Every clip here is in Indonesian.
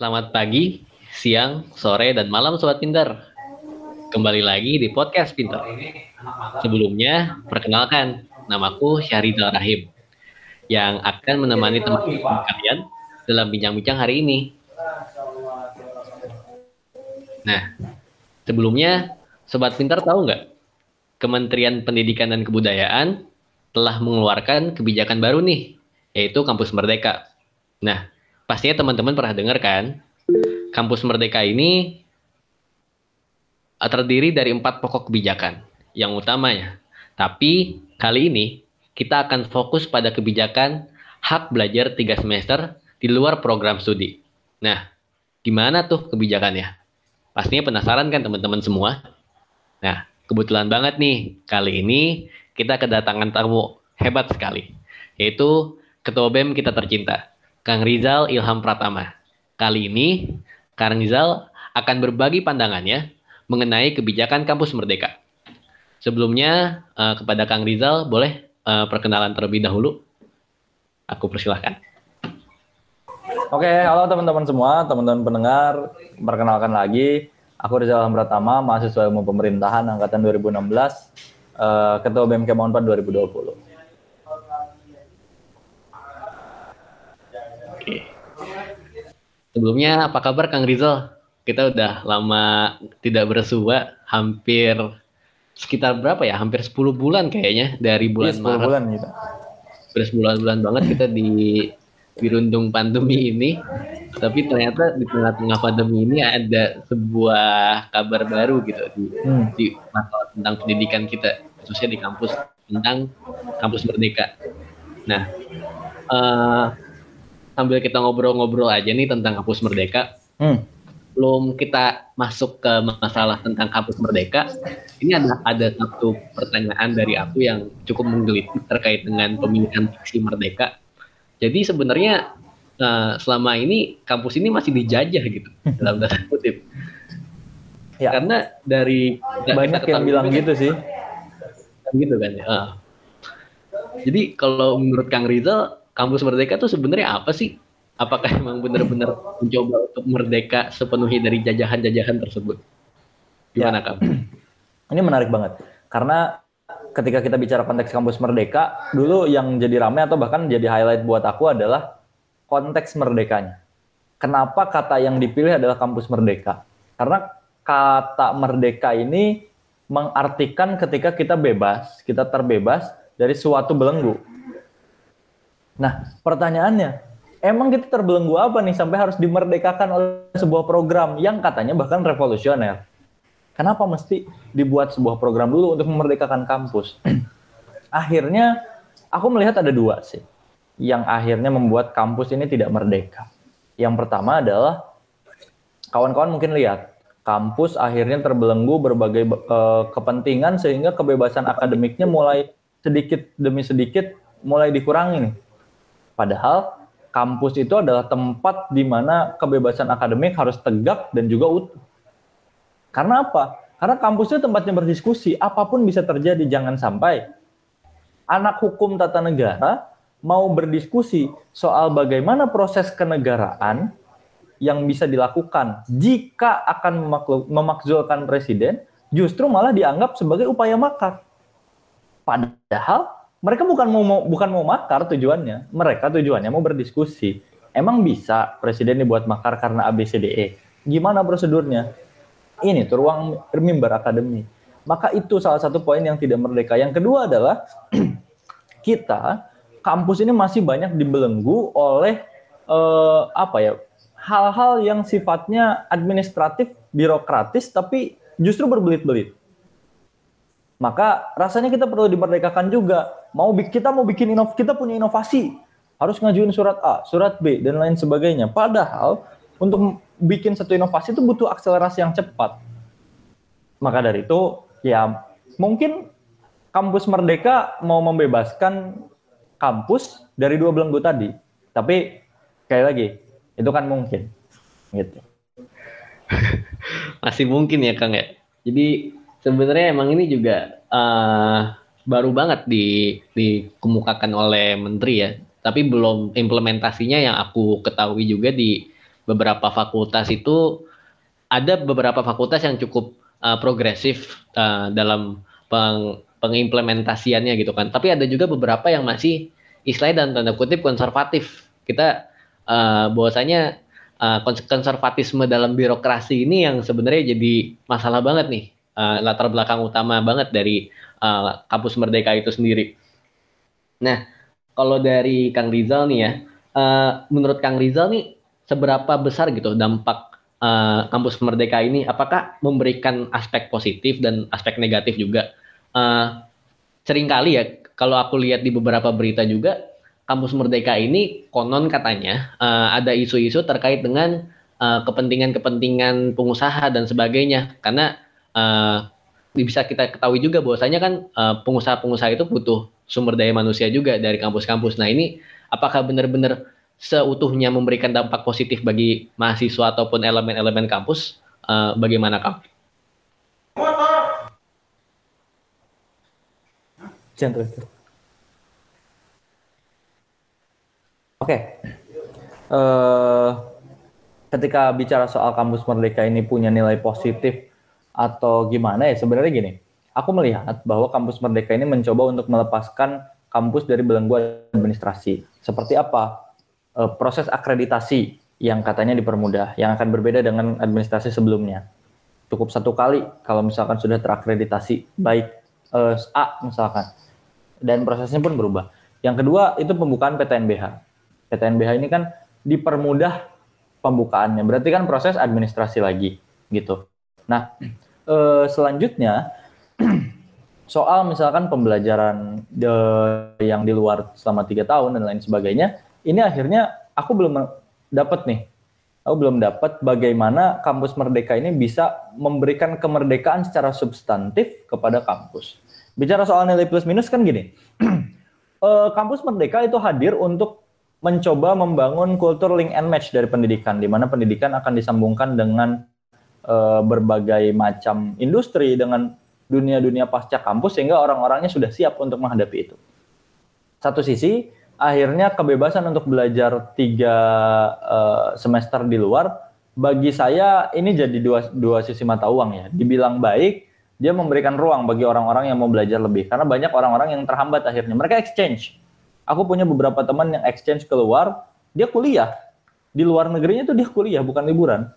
Selamat pagi, siang, sore, dan malam Sobat Pinter. Kembali lagi di Podcast Pinter. Sebelumnya, perkenalkan, namaku Syahrizal Rahim, yang akan menemani teman-teman kalian dalam bincang-bincang hari ini. Nah, sebelumnya, Sobat Pinter tahu nggak? Kementerian Pendidikan dan Kebudayaan telah mengeluarkan kebijakan baru nih, yaitu Kampus Merdeka. Nah, pastinya teman-teman pernah dengar kan? Kampus Merdeka ini terdiri dari empat pokok kebijakan yang utamanya. Tapi kali ini kita akan fokus pada kebijakan hak belajar tiga semester di luar program studi. Nah, gimana tuh kebijakannya? Pastinya penasaran kan teman-teman semua? Nah, kebetulan banget nih, kali ini kita kedatangan tamu hebat sekali, yaitu Ketua BEM kita tercinta, Kang Rizal Ilham Pratama. Kali ini, Kang Rizal akan berbagi pandangannya mengenai kebijakan kampus Merdeka. Sebelumnya, uh, kepada Kang Rizal, boleh uh, perkenalan terlebih dahulu? Aku persilahkan. Oke, halo teman-teman semua, teman-teman pendengar. Perkenalkan lagi, aku Rizal Pratama, mahasiswa ilmu pemerintahan angkatan 2016, uh, Ketua BMK Unpad 2020. Sebelumnya apa kabar Kang Rizal? Kita udah lama tidak bersua, hampir sekitar berapa ya? Hampir 10 bulan kayaknya dari bulan Iya, 10 Maret. bulan gitu. Sudah bulan-bulan banget kita di dirundung pandemi ini. Tapi ternyata di tengah-tengah pandemi ini ada sebuah kabar baru gitu di, Hmm. di masalah tentang pendidikan kita, khususnya di kampus tentang kampus Merdeka. Nah, eh, sambil kita ngobrol-ngobrol aja nih tentang kampus Merdeka, Hmm. belum kita masuk ke masalah tentang kampus Merdeka, ini ada ada satu pertanyaan dari aku yang cukup menggelitik terkait dengan pemilihan diksi Merdeka. Jadi sebenarnya eh, selama ini kampus ini masih dijajah gitu dalam tanda kutip. Ya. Karena dari Banyak kita yang bilang gitu sih. gitu kan ya. Ah. Jadi kalau menurut Kang Rizal, kampus Merdeka tuh sebenarnya apa sih? Apakah emang benar-benar mencoba untuk merdeka sepenuhnya dari jajahan-jajahan tersebut? Gimana Kang? Ini menarik banget. Karena ketika kita bicara konteks kampus merdeka, dulu yang jadi rame atau bahkan jadi highlight buat aku adalah konteks merdekanya. Kenapa kata yang dipilih adalah kampus merdeka? Karena kata merdeka ini mengartikan ketika kita bebas, kita terbebas dari suatu belenggu. Nah, pertanyaannya, emang kita terbelenggu apa nih sampai harus dimerdekakan oleh sebuah program yang katanya bahkan revolusioner? Kenapa mesti dibuat sebuah program dulu untuk memerdekakan kampus? akhirnya aku melihat ada dua sih yang akhirnya membuat kampus ini tidak merdeka. Yang pertama adalah kawan-kawan mungkin lihat kampus akhirnya terbelenggu berbagai eh, kepentingan sehingga kebebasan akademiknya mulai sedikit demi sedikit mulai dikurangi. Padahal kampus itu adalah tempat di mana kebebasan akademik harus tegak dan juga utuh. Karena apa? Karena kampus itu tempatnya berdiskusi, apa pun bisa terjadi. Jangan sampai anak hukum tata negara mau berdiskusi soal bagaimana proses kenegaraan yang bisa dilakukan jika akan memakzulkan presiden, justru malah dianggap sebagai upaya makar. Padahal mereka bukan mau, mau- bukan mau makar tujuannya, mereka tujuannya mau berdiskusi. Emang bisa presiden dibuat makar karena ABCDE? Gimana prosedurnya? Ini tuh ruang mimbar akademi. Maka itu salah satu poin yang tidak merdeka. Yang kedua adalah kita kampus ini masih banyak dibelenggu oleh eh, apa ya hal-hal yang sifatnya administratif birokratis tapi justru berbelit-belit maka rasanya kita perlu dimerdekakan juga mau kita mau bikin inov kita punya inovasi. Harus ngajuin surat A surat B dan lain sebagainya. Padahal untuk bikin satu inovasi itu butuh akselerasi yang cepat. Maka dari itu ya mungkin kampus merdeka mau membebaskan kampus dari dua belenggu tadi. Tapi sekali lagi itu kan mungkin. Gitu. Masih mungkin ya Kang ya. Jadi sebenarnya emang ini juga eh, baru banget di dikemukakan oleh menteri ya. Tapi belum implementasinya yang aku ketahui juga di beberapa fakultas itu ada beberapa fakultas yang cukup uh, progresif uh, dalam peng, pengimplementasiannya gitu kan. Tapi ada juga beberapa yang masih istilahnya dan tanda kutip konservatif. Kita uh, bahwasanya uh, konservatisme dalam birokrasi ini yang sebenarnya jadi masalah banget nih. Uh, latar belakang utama banget dari uh, kampus Merdeka itu sendiri. Nah, kalau dari Kang Rizal nih ya, uh, menurut Kang Rizal nih seberapa besar gitu dampak uh, kampus Merdeka ini? Apakah memberikan aspek positif dan aspek negatif juga? Uh, sering kali ya, kalau aku lihat di beberapa berita juga, kampus Merdeka ini konon katanya uh, ada isu-isu terkait dengan kepentingan-kepentingan uh, pengusaha dan sebagainya. Karena uh, bisa kita ketahui juga bahwasanya kan pengusaha-pengusaha itu butuh sumber daya manusia juga dari kampus-kampus. Nah ini apakah benar-benar seutuhnya memberikan dampak positif bagi mahasiswa ataupun elemen-elemen kampus? Uh, bagaimana Kang? Oke, uh, ketika bicara soal kampus Merdeka ini punya nilai positif atau gimana ya sebenarnya gini, aku melihat bahwa kampus Merdeka ini mencoba untuk melepaskan kampus dari belenggu administrasi. Seperti apa? E, proses akreditasi yang katanya dipermudah, yang akan berbeda dengan administrasi sebelumnya. Cukup satu kali kalau misalkan sudah terakreditasi, baik e, A misalkan, dan prosesnya pun berubah. Yang kedua itu pembukaan PTNBH. PTNBH ini kan dipermudah pembukaannya, berarti kan proses administrasi lagi gitu. Nah, e, selanjutnya soal misalkan pembelajaran de, yang di luar selama tiga tahun dan lain sebagainya, ini akhirnya aku belum dapat nih, aku belum dapat bagaimana kampus Merdeka ini bisa memberikan kemerdekaan secara substantif kepada kampus. Bicara soal nilai plus minus kan gini, eh, kampus Merdeka itu hadir untuk mencoba membangun kultur link and match dari pendidikan, di mana pendidikan akan disambungkan dengan uh, berbagai macam industri dengan dunia-dunia pasca kampus sehingga orang-orangnya sudah siap untuk menghadapi itu. Satu sisi, akhirnya kebebasan untuk belajar tiga uh, semester di luar, bagi saya ini jadi dua, dua sisi mata uang ya. Dibilang baik, dia memberikan ruang bagi orang-orang yang mau belajar lebih. Karena banyak orang-orang yang terhambat akhirnya. Mereka exchange. Aku punya beberapa teman yang exchange keluar, dia kuliah. Di luar negerinya itu dia kuliah, bukan liburan.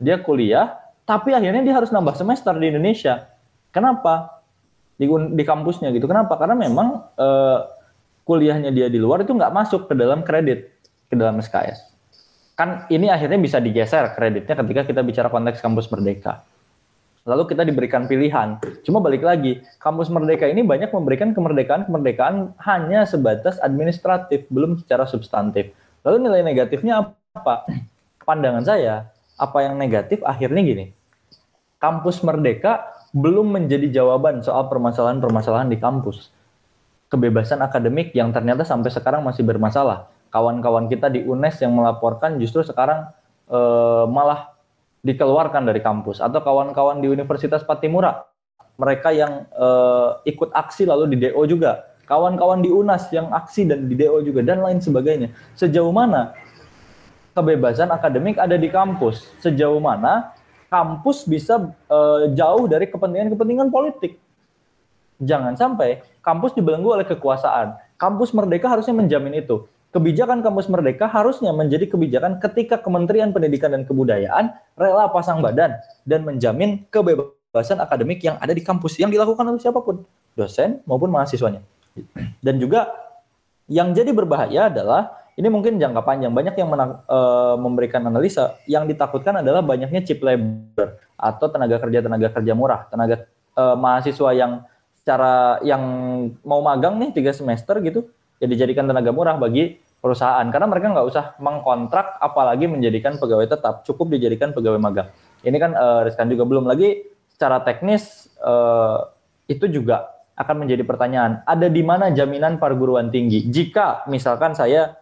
Dia kuliah, tapi akhirnya dia harus nambah semester di Indonesia Kenapa? Di, di kampusnya gitu. Kenapa? Karena memang uh, kuliahnya dia di luar itu nggak masuk ke dalam kredit, ke dalam SKS. Kan ini akhirnya bisa digeser kreditnya ketika kita bicara konteks kampus merdeka. Lalu kita diberikan pilihan. Cuma balik lagi, kampus merdeka ini banyak memberikan kemerdekaan-kemerdekaan hanya sebatas administratif, belum secara substantif. Lalu nilai negatifnya apa? Pandangan saya, apa yang negatif akhirnya gini. Kampus merdeka belum menjadi jawaban soal permasalahan-permasalahan di kampus. Kebebasan akademik yang ternyata sampai sekarang masih bermasalah. Kawan-kawan kita di UNES yang melaporkan justru sekarang e, malah dikeluarkan dari kampus atau kawan-kawan di Universitas Patimura mereka yang e, ikut aksi lalu di DO juga kawan-kawan di UNAS yang aksi dan di DO juga dan lain sebagainya sejauh mana kebebasan akademik ada di kampus sejauh mana kampus bisa uh, jauh dari kepentingan-kepentingan politik. Jangan sampai kampus dibelenggu oleh kekuasaan. Kampus merdeka harusnya menjamin itu. Kebijakan kampus merdeka harusnya menjadi kebijakan ketika Kementerian Pendidikan dan Kebudayaan rela pasang badan dan menjamin kebebasan akademik yang ada di kampus yang dilakukan oleh siapa pun, dosen maupun mahasiswanya. Dan juga yang jadi berbahaya adalah ini mungkin jangka panjang. Banyak yang menang, e, memberikan analisa yang ditakutkan adalah banyaknya cheap labor atau tenaga kerja tenaga kerja murah, tenaga e, mahasiswa yang secara yang mau magang nih tiga semester gitu, ya dijadikan tenaga murah bagi perusahaan karena mereka nggak usah mengkontrak apalagi menjadikan pegawai tetap, cukup dijadikan pegawai magang. Ini kan e, riskan juga belum lagi secara teknis e, itu juga akan menjadi pertanyaan. Ada di mana jaminan perguruan tinggi? Jika misalkan saya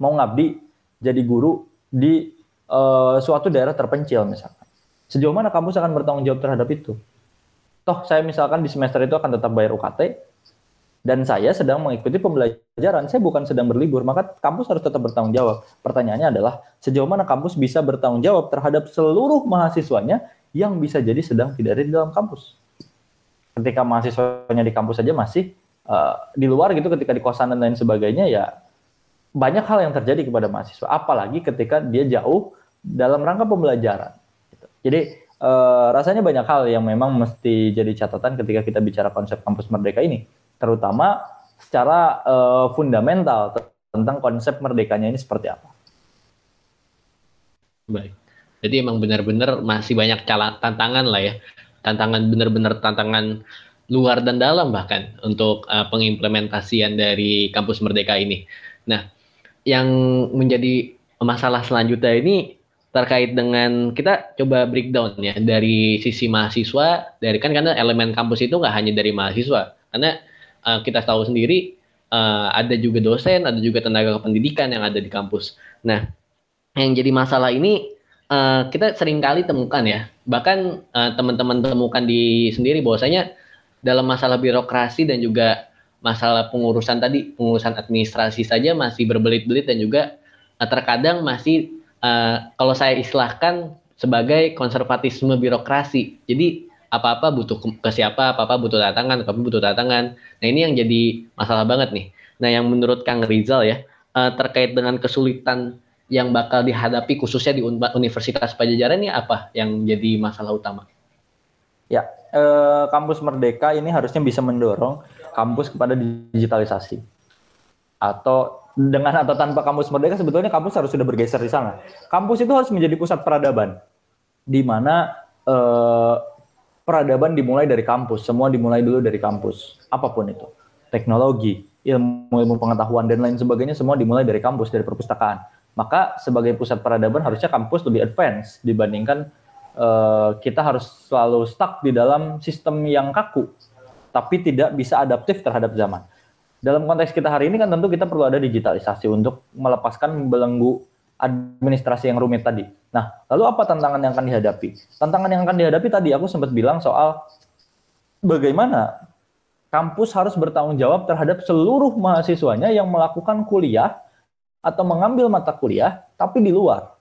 mau ngabdi jadi guru di uh, suatu daerah terpencil misalkan. Sejauh mana kampus akan bertanggung jawab terhadap itu? Toh saya misalkan di semester itu akan tetap bayar UKT dan saya sedang mengikuti pembelajaran, saya bukan sedang berlibur, maka kampus harus tetap bertanggung jawab. Pertanyaannya adalah, sejauh mana kampus bisa bertanggung jawab terhadap seluruh mahasiswanya yang bisa jadi sedang tidak ada di dalam kampus. Ketika mahasiswanya di kampus saja masih uh, di luar gitu, ketika di kosan dan lain sebagainya, ya banyak hal yang terjadi kepada mahasiswa. Apalagi ketika dia jauh dalam rangka pembelajaran. Gitu. Jadi uh, rasanya banyak hal yang memang mesti jadi catatan ketika kita bicara konsep kampus merdeka ini terutama secara uh, fundamental tentang konsep merdekanya ini seperti apa. Baik. Jadi emang benar-benar masih banyak tantangan lah ya. Tantangan benar-benar tantangan luar dan dalam bahkan untuk uh, pengimplementasian dari kampus merdeka ini. Nah, yang menjadi masalah selanjutnya ini terkait dengan kita coba breakdown ya dari sisi mahasiswa dari kan karena elemen kampus itu nggak hanya dari mahasiswa karena uh, kita tahu sendiri uh, ada juga dosen, ada juga tenaga pendidikan yang ada di kampus. Nah, yang jadi masalah ini uh, kita sering kali temukan ya, bahkan uh, teman-teman temukan di sendiri bahwasanya dalam masalah birokrasi dan juga masalah pengurusan tadi, pengurusan administrasi saja masih berbelit-belit dan juga uh, terkadang masih uh, kalau saya istilahkan sebagai konservatisme birokrasi. Jadi apa-apa butuh ke siapa, apa-apa butuh datangan, apa-apa butuh datangan. Nah ini yang jadi masalah banget nih. Nah yang menurut Kang Rizal ya, uh, terkait dengan kesulitan yang bakal dihadapi khususnya di Universitas Pajajaran ini apa yang jadi masalah utama? Ya, eh, kampus Merdeka ini harusnya bisa mendorong kampus kepada digitalisasi. Atau dengan atau tanpa kampus Merdeka sebetulnya kampus harus sudah bergeser di sana. Kampus itu harus menjadi pusat peradaban di mana eh, peradaban dimulai dari kampus, semua dimulai dulu dari kampus, apa pun itu. Teknologi, ilmu-ilmu pengetahuan dan lain sebagainya semua dimulai dari kampus, dari perpustakaan. Maka sebagai pusat peradaban harusnya kampus lebih advance dibandingkan uh, kita harus selalu stuck di dalam sistem yang kaku, tapi tidak bisa adaptif terhadap zaman. Dalam konteks kita hari ini kan tentu kita perlu ada digitalisasi untuk melepaskan belenggu administrasi yang rumit tadi. Nah, lalu apa tantangan yang akan dihadapi? Tantangan yang akan dihadapi tadi aku sempat bilang soal bagaimana kampus harus bertanggung jawab terhadap seluruh mahasiswanya yang melakukan kuliah atau mengambil mata kuliah tapi di luar.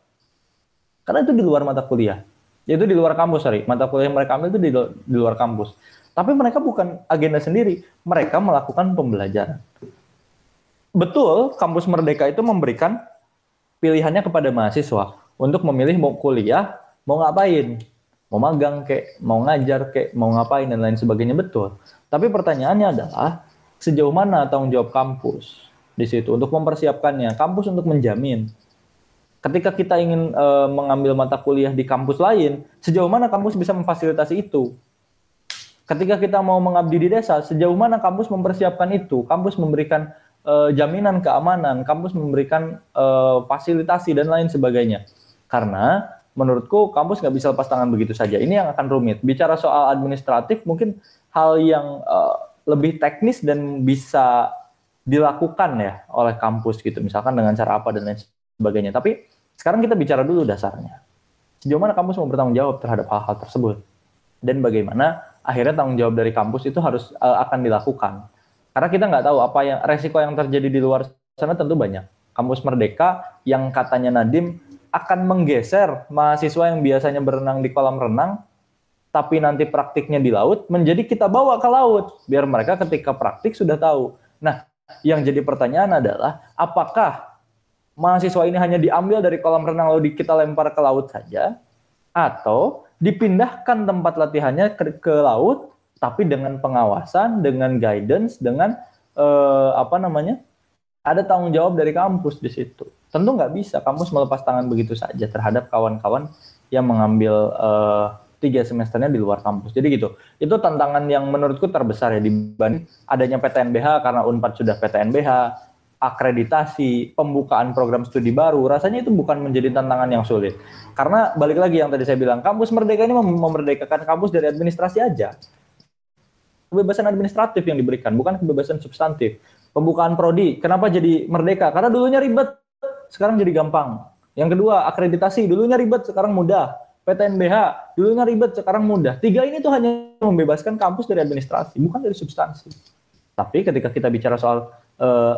Karena itu di luar mata kuliah. Yaitu di luar kampus, sorry. Mata kuliah yang mereka ambil itu di, di luar kampus. Tapi mereka bukan agenda sendiri. Mereka melakukan pembelajaran. Betul, kampus Merdeka itu memberikan pilihannya kepada mahasiswa untuk memilih mau kuliah, mau ngapain, mau magang kek, mau ngajar kek, mau ngapain dan lain sebagainya betul. Tapi pertanyaannya adalah sejauh mana tanggung jawab kampus di situ untuk mempersiapkannya, kampus untuk menjamin. Ketika kita ingin e, mengambil mata kuliah di kampus lain, sejauh mana kampus bisa memfasilitasi itu? Ketika kita mau mengabdi di desa, sejauh mana kampus mempersiapkan itu? Kampus memberikan uh, jaminan keamanan, kampus memberikan uh, fasilitasi dan lain sebagainya. Karena menurutku kampus nggak bisa lepas tangan begitu saja. Ini yang akan rumit. Bicara soal administratif mungkin hal yang uh, lebih teknis dan bisa dilakukan ya oleh kampus gitu. Misalkan dengan cara apa dan lain sebagainya. Tapi sekarang kita bicara dulu dasarnya. Sejauh mana kampus mau bertanggung jawab terhadap hal-hal tersebut dan bagaimana akhirnya tanggung jawab dari kampus itu harus uh, akan dilakukan karena kita nggak tahu apa yang resiko yang terjadi di luar sana tentu banyak. Kampus Merdeka yang katanya Nadim akan menggeser mahasiswa yang biasanya berenang di kolam renang, tapi nanti praktiknya di laut, menjadi kita bawa ke laut, biar mereka ketika praktik sudah tahu. Nah, yang jadi pertanyaan adalah, apakah mahasiswa ini hanya diambil dari kolam renang lalu kita lempar ke laut saja, atau dipindahkan tempat latihannya ke, ke laut tapi dengan pengawasan, dengan guidance, dengan uh, apa namanya, ada tanggung jawab dari kampus di situ. Tentu nggak bisa kampus melepas tangan begitu saja terhadap kawan-kawan yang mengambil uh, tiga semesternya di luar kampus. Jadi gitu. Itu tantangan yang menurutku terbesar ya dibanding adanya PTNBH karena Unpad sudah PTNBH, akreditasi, pembukaan program studi baru, rasanya itu bukan menjadi tantangan yang sulit. Karena balik lagi yang tadi saya bilang, kampus merdeka ini memerdekakan kampus dari administrasi aja kebebasan administratif yang diberikan, bukan kebebasan substantif. Pembukaan prodi, kenapa jadi merdeka? Karena dulunya ribet, sekarang jadi gampang. Yang kedua, akreditasi, dulunya ribet, sekarang mudah. PTNBH, dulunya ribet, sekarang mudah. Tiga ini tuh hanya membebaskan kampus dari administrasi, bukan dari substansi. Tapi ketika kita bicara soal uh,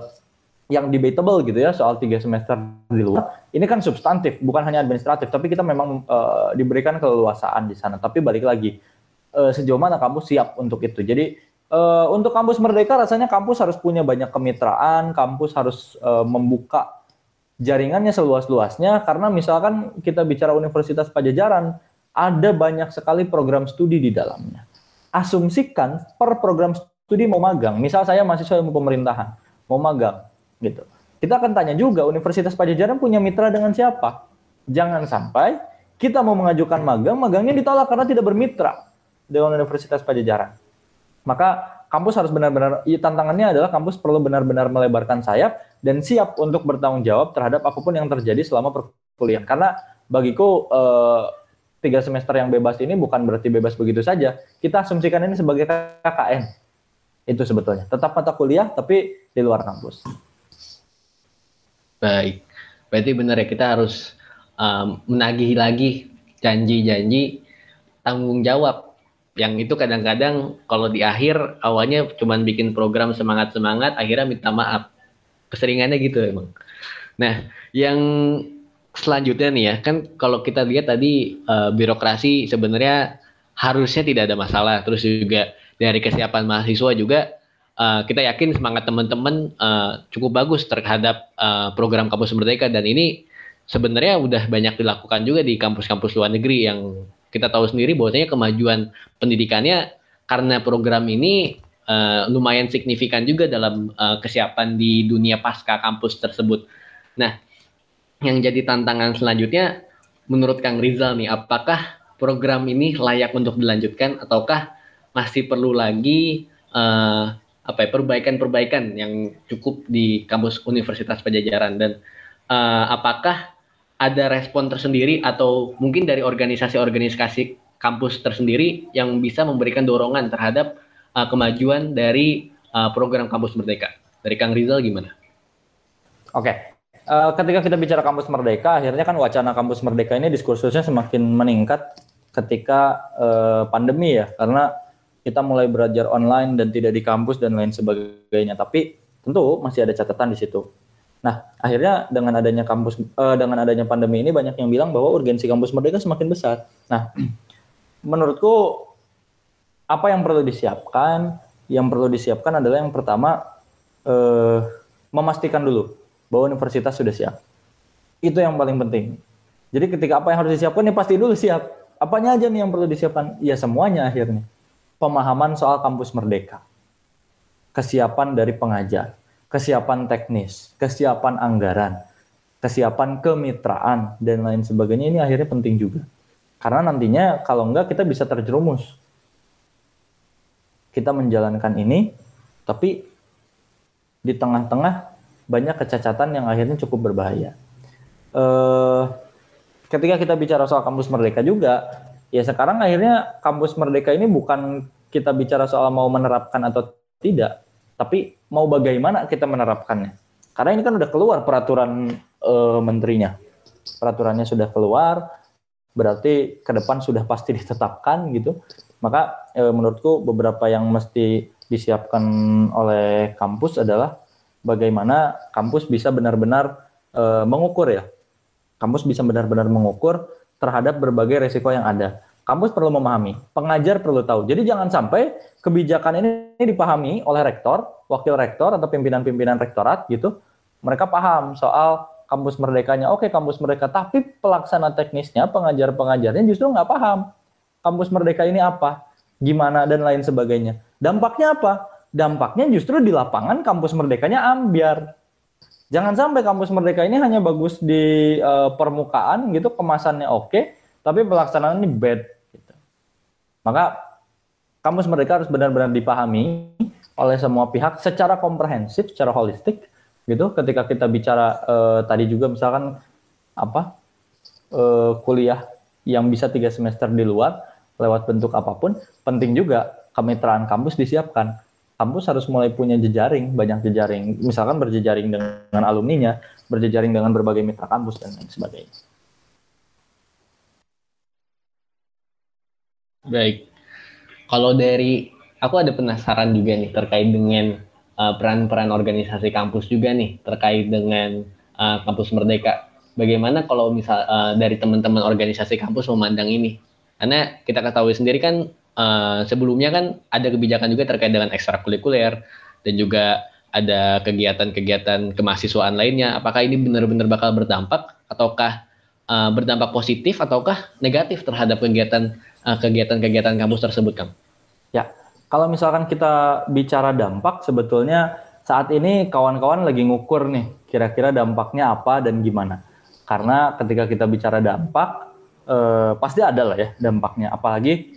yang debatable gitu ya soal tiga semester di luar, ini kan substantif, bukan hanya administratif, tapi kita memang uh, diberikan keleluasaan di sana. Tapi balik lagi, uh, sejauh mana kamu siap untuk itu? Jadi uh, untuk kampus Merdeka rasanya kampus harus punya banyak kemitraan, kampus harus uh, membuka jaringannya seluas-luasnya karena misalkan kita bicara Universitas Pajajaran ada banyak sekali program studi di dalamnya. Asumsikan per program studi mau magang, misal saya mahasiswa ilmu pemerintahan, mau magang gitu. Kita akan tanya juga Universitas Pajajaran punya mitra dengan siapa? Jangan sampai kita mau mengajukan magang, magangnya ditolak karena tidak bermitra dengan Universitas Pajajaran. Maka kampus harus benar-benar ya, tantangannya adalah kampus perlu benar-benar melebarkan sayap dan siap untuk bertanggung jawab terhadap apa pun yang terjadi selama perkuliahan. Karena bagiku eh, tiga semester yang bebas ini bukan berarti bebas begitu saja. Kita asumsikan ini sebagai KKN. Itu sebetulnya. Tetap mata kuliah tapi di luar kampus. Baik. Berarti benar ya kita harus um, menagih lagi janji-janji tanggung jawab yang itu kadang-kadang kalau di akhir awalnya cuma bikin program semangat-semangat akhirnya minta maaf. Keseringannya gitu emang. Nah yang selanjutnya nih ya kan kalau kita lihat tadi uh, birokrasi sebenarnya harusnya tidak ada masalah. Terus juga dari kesiapan mahasiswa juga uh, kita yakin semangat teman-teman uh, cukup bagus terhadap uh, program kampus merdeka dan ini sebenarnya udah banyak dilakukan juga di kampus-kampus luar negeri yang kita tahu sendiri bahwasanya kemajuan pendidikannya karena program ini uh, lumayan signifikan juga dalam uh, kesiapan di dunia pasca kampus tersebut. Nah, yang jadi tantangan selanjutnya menurut Kang Rizal nih, apakah program ini layak untuk dilanjutkan ataukah masih perlu lagi uh, apa ya perbaikan-perbaikan yang cukup di kampus Universitas Pajajaran dan uh, apakah ada respon tersendiri atau mungkin dari organisasi-organisasi kampus tersendiri yang bisa memberikan dorongan terhadap uh, kemajuan dari uh, program kampus merdeka. Dari Kang Rizal gimana? Oke, okay. ketika kita bicara kampus merdeka, akhirnya kan wacana kampus merdeka ini diskursusnya semakin meningkat ketika uh, pandemi ya, karena kita mulai belajar online dan tidak di kampus dan lain sebagainya. Tapi tentu masih ada catatan di situ Nah, akhirnya dengan adanya kampus uh, dengan adanya pandemi ini banyak yang bilang bahwa urgensi kampus merdeka semakin besar. Nah, menurutku apa yang perlu disiapkan? Yang perlu disiapkan adalah yang pertama uh, memastikan dulu bahwa universitas sudah siap. Itu yang paling penting. Jadi ketika apa yang harus disiapkan ya pasti dulu siap. Apanya aja nih yang perlu disiapkan? Ya semuanya akhirnya. Pemahaman soal kampus merdeka. Kesiapan dari pengajar kesiapan teknis, kesiapan anggaran, kesiapan kemitraan, dan lain sebagainya ini akhirnya penting juga. Karena nantinya kalau enggak kita bisa terjerumus. Kita menjalankan ini, tapi di tengah-tengah banyak kecacatan yang akhirnya cukup berbahaya. Eh, ketika kita bicara soal kampus merdeka juga, ya sekarang akhirnya kampus merdeka ini bukan kita bicara soal mau menerapkan atau tidak, tapi mau bagaimana kita menerapkannya? Karena ini kan udah keluar peraturan e, menterinya. Peraturannya sudah keluar, berarti ke depan sudah pasti ditetapkan gitu. Maka e, menurutku beberapa yang mesti disiapkan oleh kampus adalah bagaimana kampus bisa benar-benar e, mengukur ya. Kampus bisa benar-benar mengukur terhadap berbagai resiko yang ada kampus perlu memahami, pengajar perlu tahu. Jadi jangan sampai kebijakan ini dipahami oleh rektor, wakil rektor atau pimpinan-pimpinan rektorat gitu. Mereka paham soal kampus merdekanya. Oke, kampus merdeka, tapi pelaksana teknisnya, pengajar-pengajarnya justru nggak paham. Kampus merdeka ini apa, gimana dan lain sebagainya. Dampaknya apa? Dampaknya justru di lapangan kampus merdekanya ambiar. Jangan sampai kampus merdeka ini hanya bagus di uh, permukaan gitu, kemasannya oke, tapi pelaksanaan ini bad maka kamus mereka harus benar-benar dipahami oleh semua pihak secara komprehensif, secara holistik gitu. Ketika kita bicara eh, tadi juga misalkan apa eh, kuliah yang bisa tiga semester di luar lewat bentuk apa pun, penting juga kemitraan kampus disiapkan. Kampus harus mulai punya jejaring, banyak jejaring. Misalkan berjejaring dengan alumninya, berjejaring dengan berbagai mitra kampus dan lain sebagainya. Baik. Kalau dari aku ada penasaran juga nih terkait dengan uh, peran-peran organisasi kampus juga nih terkait dengan uh, kampus Merdeka. Bagaimana kalau misal uh, dari teman-teman organisasi kampus memandang ini? Karena kita ketahui sendiri kan uh, sebelumnya kan ada kebijakan juga terkait dengan ekstrakurikuler dan juga ada kegiatan-kegiatan kemahasiswaan lainnya. Apakah ini benar-benar bakal berdampak ataukah uh, berdampak positif ataukah negatif terhadap kegiatan uh, kegiatan-kegiatan kampus tersebut, Kang? Ya, kalau misalkan kita bicara dampak, sebetulnya saat ini kawan-kawan lagi ngukur nih, kira-kira dampaknya apa dan gimana. Karena ketika kita bicara dampak, eh, pasti ada lah ya dampaknya. Apalagi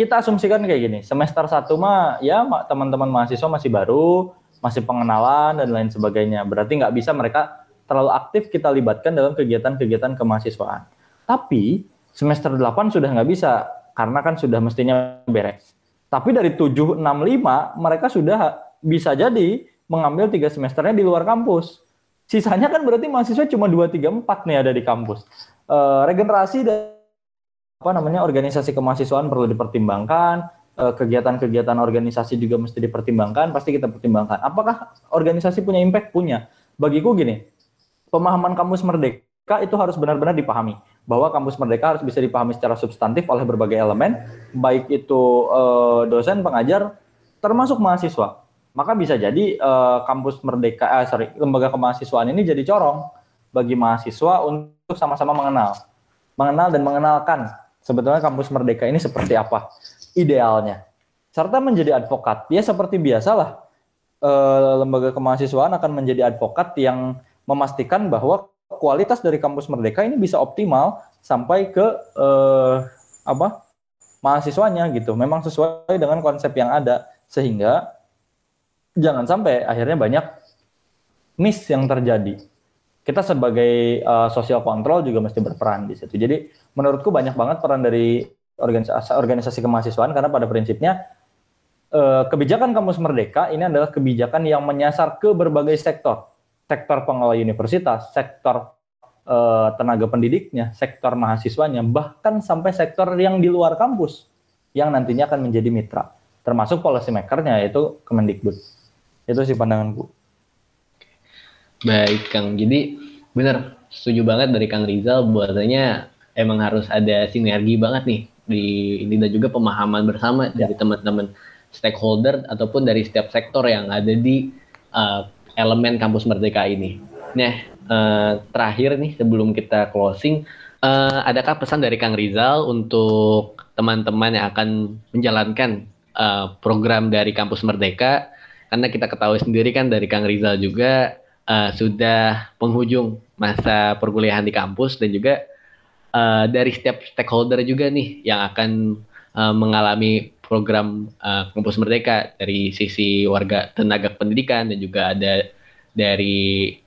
kita asumsikan kayak gini, semester satu mah ya teman-teman mahasiswa masih baru, masih pengenalan dan lain sebagainya. Berarti nggak bisa mereka terlalu aktif kita libatkan dalam kegiatan-kegiatan kemahasiswaan. Tapi semester 8 sudah nggak bisa, karena kan sudah mestinya beres. Tapi dari 765 mereka sudah bisa jadi mengambil tiga semesternya di luar kampus. Sisanya kan berarti mahasiswa cuma 2, 3, 4 nih ada di kampus. Uh, regenerasi dan apa namanya organisasi kemahasiswaan perlu dipertimbangkan, uh, kegiatan-kegiatan organisasi juga mesti dipertimbangkan, pasti kita pertimbangkan. Apakah organisasi punya impact? Punya. Bagiku gini, pemahaman kampus merdeka itu harus benar-benar dipahami bahwa kampus merdeka harus bisa dipahami secara substantif oleh berbagai elemen, baik itu uh, dosen, pengajar, termasuk mahasiswa maka bisa jadi uh, kampus merdeka, eh, sorry, lembaga kemahasiswaan ini jadi corong bagi mahasiswa untuk sama-sama mengenal, mengenal dan mengenalkan sebetulnya kampus merdeka ini seperti apa idealnya, serta menjadi advokat. Ya seperti biasalah uh, lembaga kemahasiswaan akan menjadi advokat yang memastikan bahwa kualitas dari kampus merdeka ini bisa optimal sampai ke uh, apa mahasiswanya gitu. Memang sesuai dengan konsep yang ada sehingga jangan sampai akhirnya banyak miss yang terjadi. Kita sebagai uh, social control juga mesti berperan di situ. Jadi menurutku banyak banget peran dari organisasi, organisasi kemahasiswaan karena pada prinsipnya uh, kebijakan kampus merdeka ini adalah kebijakan yang menyasar ke berbagai sektor. Sektor pengelola universitas, sektor uh, tenaga pendidiknya, sektor mahasiswanya, bahkan sampai sektor yang di luar kampus yang nantinya akan menjadi mitra, termasuk policy makernya yaitu Kemendikbud. Itu sih pandanganku. Baik Kang, jadi benar setuju banget dari Kang Rizal bahwasanya emang harus ada sinergi banget nih di ini dan juga pemahaman bersama ya. dari teman-teman stakeholder ataupun dari setiap sektor yang ada di uh, elemen kampus merdeka ini. Nah, uh, terakhir nih sebelum kita closing, uh, adakah pesan dari Kang Rizal untuk teman-teman yang akan menjalankan uh, program dari kampus merdeka karena kita ketahui sendiri kan dari Kang Rizal juga uh, sudah penghujung masa perkuliahan di kampus dan juga uh, dari setiap stakeholder juga nih yang akan uh, mengalami program uh, kampus merdeka. Dari sisi warga tenaga pendidikan dan juga ada dari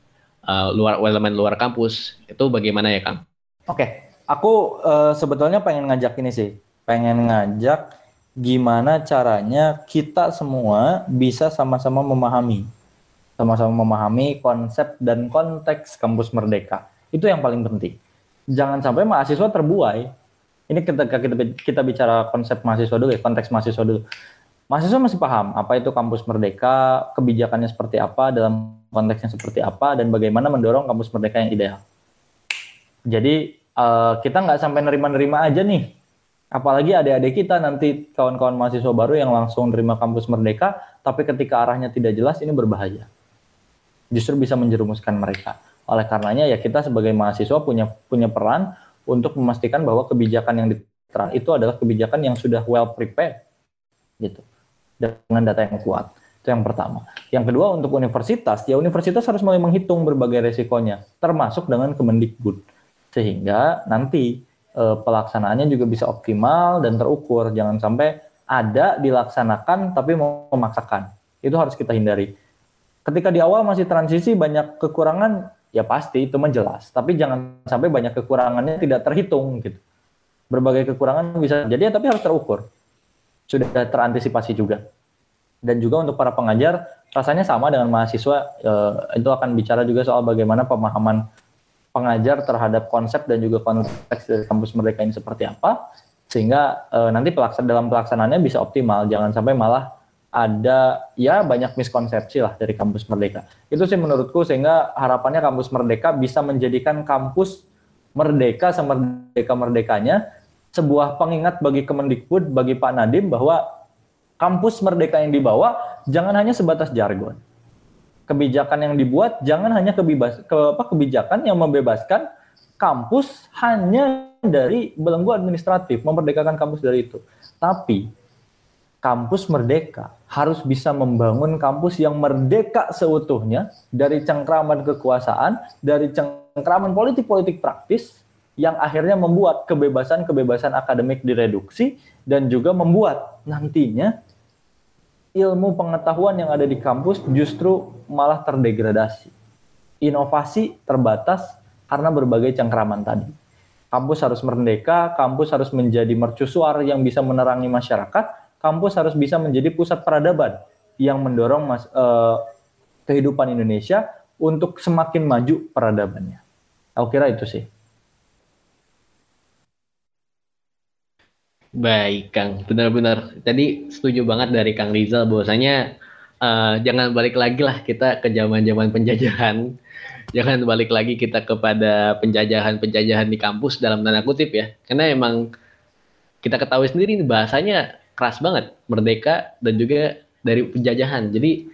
uh, luar elemen luar kampus. Itu bagaimana ya Kang? Oke, aku uh, sebetulnya pengen ngajak ini sih, pengen ngajak gimana caranya kita semua bisa sama-sama memahami sama-sama memahami konsep dan konteks kampus merdeka. Itu yang paling penting. Jangan sampai mahasiswa terbuai. Ini ketika kita kita bicara konsep mahasiswa dulu ya konteks mahasiswa dulu. Mahasiswa masih paham apa itu kampus merdeka kebijakannya seperti apa dalam konteksnya seperti apa dan bagaimana mendorong kampus merdeka yang ideal. Jadi uh, kita nggak sampai nerima-nerima aja nih. Apalagi adik-adik kita nanti kawan-kawan mahasiswa baru yang langsung terima kampus merdeka, tapi ketika arahnya tidak jelas ini berbahaya. Justru bisa menjerumuskan mereka. Oleh karenanya ya kita sebagai mahasiswa punya punya peran untuk memastikan bahwa kebijakan yang diterapkan itu adalah kebijakan yang sudah well prepared gitu. Dengan data yang kuat. Itu yang pertama. Yang kedua untuk universitas, ya universitas harus mulai menghitung berbagai resikonya, termasuk dengan Kemendikbud. Sehingga nanti uh, pelaksanaannya juga bisa optimal dan terukur. Jangan sampai ada dilaksanakan tapi memaksakan. Itu harus kita hindari. Ketika di awal masih transisi banyak kekurangan, ya pasti itu menjelas. Tapi jangan sampai banyak kekurangannya tidak terhitung gitu. Berbagai kekurangan bisa jadi tapi harus terukur. Sudah terantisipasi juga. Dan juga untuk para pengajar, rasanya sama dengan mahasiswa, eh, itu akan bicara juga soal bagaimana pemahaman pengajar terhadap konsep dan juga konteks dari kampus mereka ini seperti apa sehingga e, nanti pelaksanaan dalam pelaksanaannya bisa optimal jangan sampai malah ada ya banyak miskonsepsi lah dari kampus Merdeka. Itu sih menurutku sehingga harapannya kampus Merdeka bisa menjadikan kampus Merdeka semerdeka merdekanya sebuah pengingat bagi Kemendikbud bagi Pak Nadim bahwa kampus Merdeka yang dibawa jangan hanya sebatas jargon. Kebijakan yang dibuat jangan hanya kebebas, ke, apa, kebijakan yang membebaskan kampus hanya dari belenggu administratif, memerdekakan kampus dari itu. Tapi kampus merdeka harus bisa membangun kampus yang merdeka seutuhnya dari cengkraman kekuasaan, dari cengkraman politik-politik praktis yang akhirnya membuat kebebasan-kebebasan akademik direduksi dan juga membuat nantinya ilmu pengetahuan yang ada di kampus justru malah terdegradasi. Inovasi terbatas karena berbagai cengkraman tadi. Kampus harus merdeka, kampus harus menjadi mercusuar yang bisa menerangi masyarakat, kampus harus bisa menjadi pusat peradaban yang mendorong mas, uh, kehidupan Indonesia untuk semakin maju peradabannya. Aku kira itu sih. Baik, Kang. Benar-benar. Tadi setuju banget dari Kang Rizal bahwasanya uh, jangan balik lagi lah kita ke zaman-zaman penjajahan. Jangan balik lagi kita kepada penjajahan-penjajahan di kampus dalam tanda kutip ya. Karena emang kita ketahui sendiri bahasanya keras banget merdeka dan juga dari penjajahan. Jadi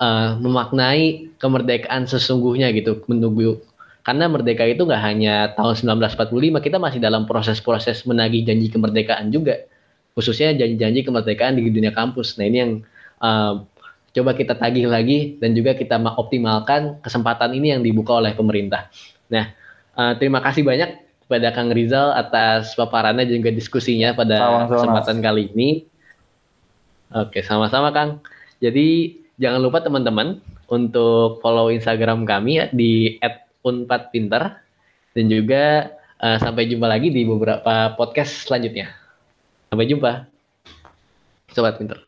uh, memaknai kemerdekaan sesungguhnya gitu menunggu. Karena merdeka itu nggak hanya tahun 1945 kita masih dalam proses-proses menagih janji kemerdekaan juga. Khususnya janji-janji kemerdekaan di dunia kampus. Nah ini yang uh, coba kita tagih lagi dan juga kita optimalkan kesempatan ini yang dibuka oleh pemerintah. Nah uh, terima kasih banyak kepada Kang Rizal atas paparannya dan juga diskusinya pada sama-sama. kesempatan kali ini. Oke, sama-sama Kang. Jadi jangan lupa teman-teman untuk follow Instagram kami ya, di @unpadpinter dan juga uh, sampai jumpa lagi di beberapa podcast selanjutnya. Sampai jumpa. Sobat Pinter.